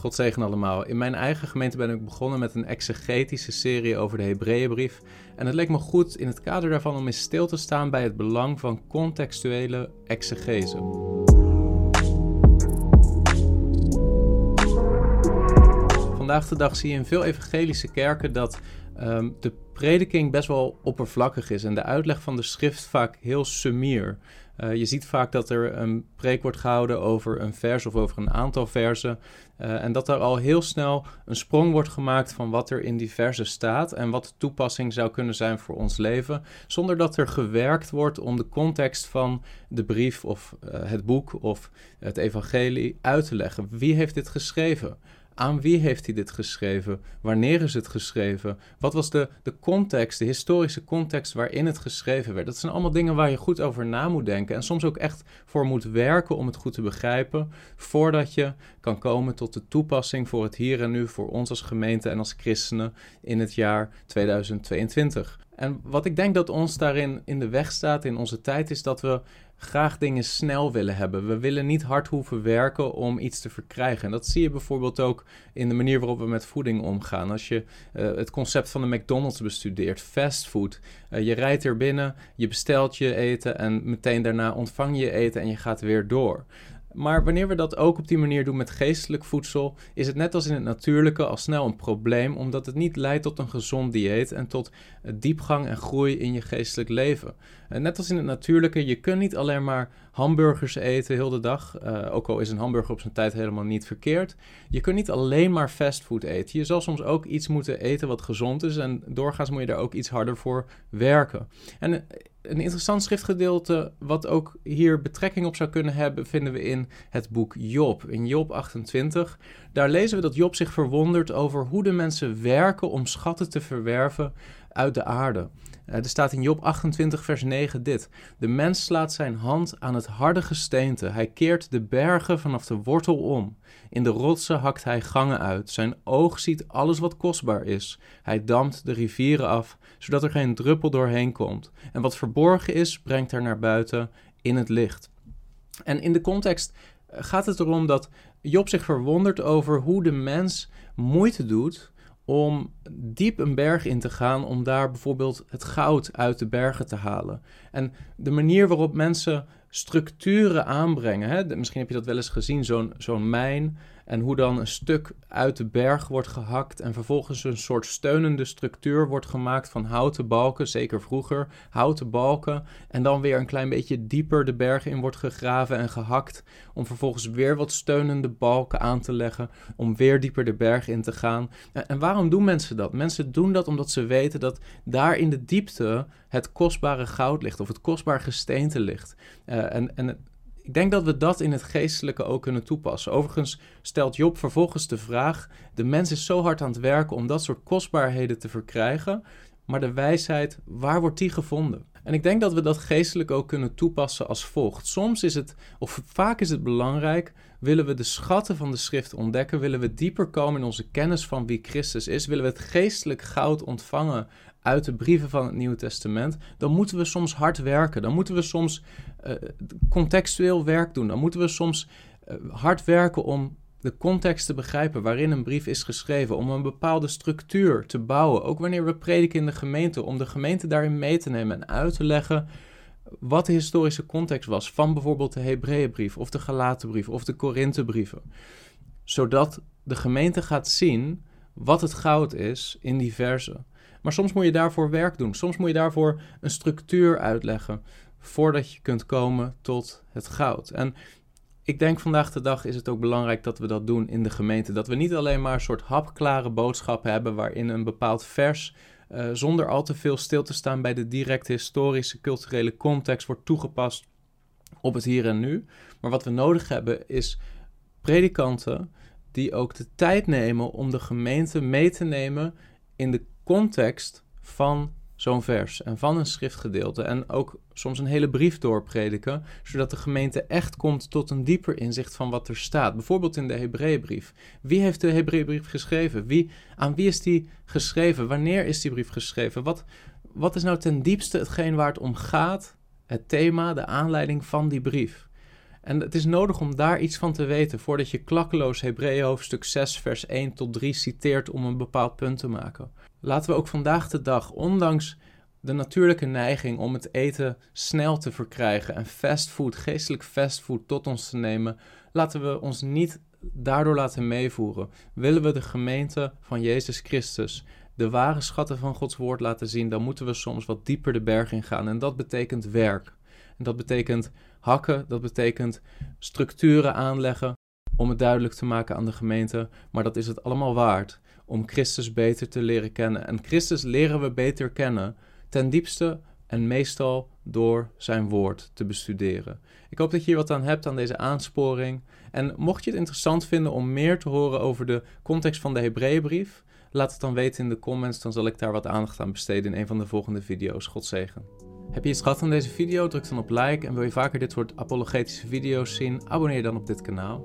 God zegen allemaal. In mijn eigen gemeente ben ik begonnen met een exegetische serie over de Hebreeënbrief. En het leek me goed in het kader daarvan om eens stil te staan bij het belang van contextuele exegese. Vandaag de dag zie je in veel evangelische kerken dat um, de prediking best wel oppervlakkig is en de uitleg van de schrift vaak heel sumier. Uh, je ziet vaak dat er een preek wordt gehouden over een vers of over een aantal versen. Uh, en dat er al heel snel een sprong wordt gemaakt van wat er in die versen staat en wat de toepassing zou kunnen zijn voor ons leven, zonder dat er gewerkt wordt om de context van de brief of uh, het boek of het evangelie uit te leggen. Wie heeft dit geschreven? Aan wie heeft hij dit geschreven? Wanneer is het geschreven? Wat was de, de context, de historische context waarin het geschreven werd? Dat zijn allemaal dingen waar je goed over na moet denken en soms ook echt voor moet werken om het goed te begrijpen, voordat je kan komen tot de toepassing voor het hier en nu, voor ons als gemeente en als christenen in het jaar 2022. En wat ik denk dat ons daarin in de weg staat in onze tijd, is dat we graag dingen snel willen hebben. We willen niet hard hoeven werken om iets te verkrijgen. En dat zie je bijvoorbeeld ook in de manier waarop we met voeding omgaan. Als je uh, het concept van de McDonald's bestudeert, fastfood. Uh, je rijdt er binnen, je bestelt je eten en meteen daarna ontvang je eten en je gaat weer door. Maar wanneer we dat ook op die manier doen met geestelijk voedsel, is het net als in het natuurlijke al snel een probleem, omdat het niet leidt tot een gezond dieet en tot diepgang en groei in je geestelijk leven. En net als in het natuurlijke, je kunt niet alleen maar hamburgers eten heel de dag, uh, ook al is een hamburger op zijn tijd helemaal niet verkeerd. Je kunt niet alleen maar fastfood eten. Je zal soms ook iets moeten eten wat gezond is en doorgaans moet je daar ook iets harder voor werken. En een interessant schriftgedeelte, wat ook hier betrekking op zou kunnen hebben, vinden we in het boek Job. In Job 28. Daar lezen we dat Job zich verwondert over hoe de mensen werken om schatten te verwerven uit de aarde. Uh, er staat in Job 28, vers 9 dit: De mens slaat zijn hand aan het harde gesteente. Hij keert de bergen vanaf de wortel om. In de rotsen hakt hij gangen uit. Zijn oog ziet alles wat kostbaar is. Hij dampt de rivieren af, zodat er geen druppel doorheen komt. En wat verborgen is, brengt hij naar buiten in het licht. En in de context eh, gaat het erom dat Job zich verwondert over hoe de mens moeite doet om diep een berg in te gaan om daar bijvoorbeeld het goud uit de bergen te halen. En de manier waarop mensen structuren aanbrengen, hè, misschien heb je dat wel eens gezien, zo'n zo'n mijn en hoe dan een stuk uit de berg wordt gehakt en vervolgens een soort steunende structuur wordt gemaakt van houten balken, zeker vroeger, houten balken. En dan weer een klein beetje dieper de berg in wordt gegraven en gehakt. Om vervolgens weer wat steunende balken aan te leggen. Om weer dieper de berg in te gaan. En waarom doen mensen dat? Mensen doen dat omdat ze weten dat daar in de diepte het kostbare goud ligt of het kostbare gesteente ligt. Uh, en, en ik denk dat we dat in het geestelijke ook kunnen toepassen. Overigens stelt Job vervolgens de vraag: de mens is zo hard aan het werken om dat soort kostbaarheden te verkrijgen, maar de wijsheid, waar wordt die gevonden? En ik denk dat we dat geestelijk ook kunnen toepassen als volgt. Soms is het, of vaak is het belangrijk, willen we de schatten van de schrift ontdekken, willen we dieper komen in onze kennis van wie Christus is, willen we het geestelijk goud ontvangen uit de brieven van het Nieuwe Testament, dan moeten we soms hard werken. Dan moeten we soms uh, contextueel werk doen. Dan moeten we soms uh, hard werken om de context te begrijpen waarin een brief is geschreven, om een bepaalde structuur te bouwen. Ook wanneer we prediken in de gemeente, om de gemeente daarin mee te nemen en uit te leggen wat de historische context was van bijvoorbeeld de Hebreeënbrief of de Galatenbrief of de Korinthebrieven. Zodat de gemeente gaat zien wat het goud is in die versen. Maar soms moet je daarvoor werk doen. Soms moet je daarvoor een structuur uitleggen voordat je kunt komen tot het goud. En ik denk vandaag de dag is het ook belangrijk dat we dat doen in de gemeente. Dat we niet alleen maar een soort hapklare boodschappen hebben waarin een bepaald vers uh, zonder al te veel stil te staan bij de directe historische culturele context wordt toegepast op het hier en nu. Maar wat we nodig hebben is predikanten die ook de tijd nemen om de gemeente mee te nemen in de context van zo'n vers en van een schriftgedeelte en ook soms een hele brief doorprediken, zodat de gemeente echt komt tot een dieper inzicht van wat er staat. Bijvoorbeeld in de Hebreeënbrief. Wie heeft de Hebreeënbrief geschreven? Wie, aan wie is die geschreven? Wanneer is die brief geschreven? Wat, wat is nou ten diepste hetgeen waar het om gaat, het thema, de aanleiding van die brief? En het is nodig om daar iets van te weten voordat je klakkeloos Hebreeën hoofdstuk 6 vers 1 tot 3 citeert om een bepaald punt te maken. Laten we ook vandaag de dag, ondanks de natuurlijke neiging om het eten snel te verkrijgen en fastfood, geestelijk fastfood tot ons te nemen, laten we ons niet daardoor laten meevoeren. Willen we de gemeente van Jezus Christus, de ware schatten van Gods woord laten zien, dan moeten we soms wat dieper de berg in gaan. En dat betekent werk. Dat betekent hakken, dat betekent structuren aanleggen om het duidelijk te maken aan de gemeente. Maar dat is het allemaal waard om Christus beter te leren kennen. En Christus leren we beter kennen ten diepste en meestal door zijn woord te bestuderen. Ik hoop dat je hier wat aan hebt aan deze aansporing. En mocht je het interessant vinden om meer te horen over de context van de Hebreeënbrief, laat het dan weten in de comments, dan zal ik daar wat aandacht aan besteden in een van de volgende video's. God zegen. Heb je iets gehad aan deze video? Druk dan op like en wil je vaker dit soort apologetische video's zien? Abonneer dan op dit kanaal.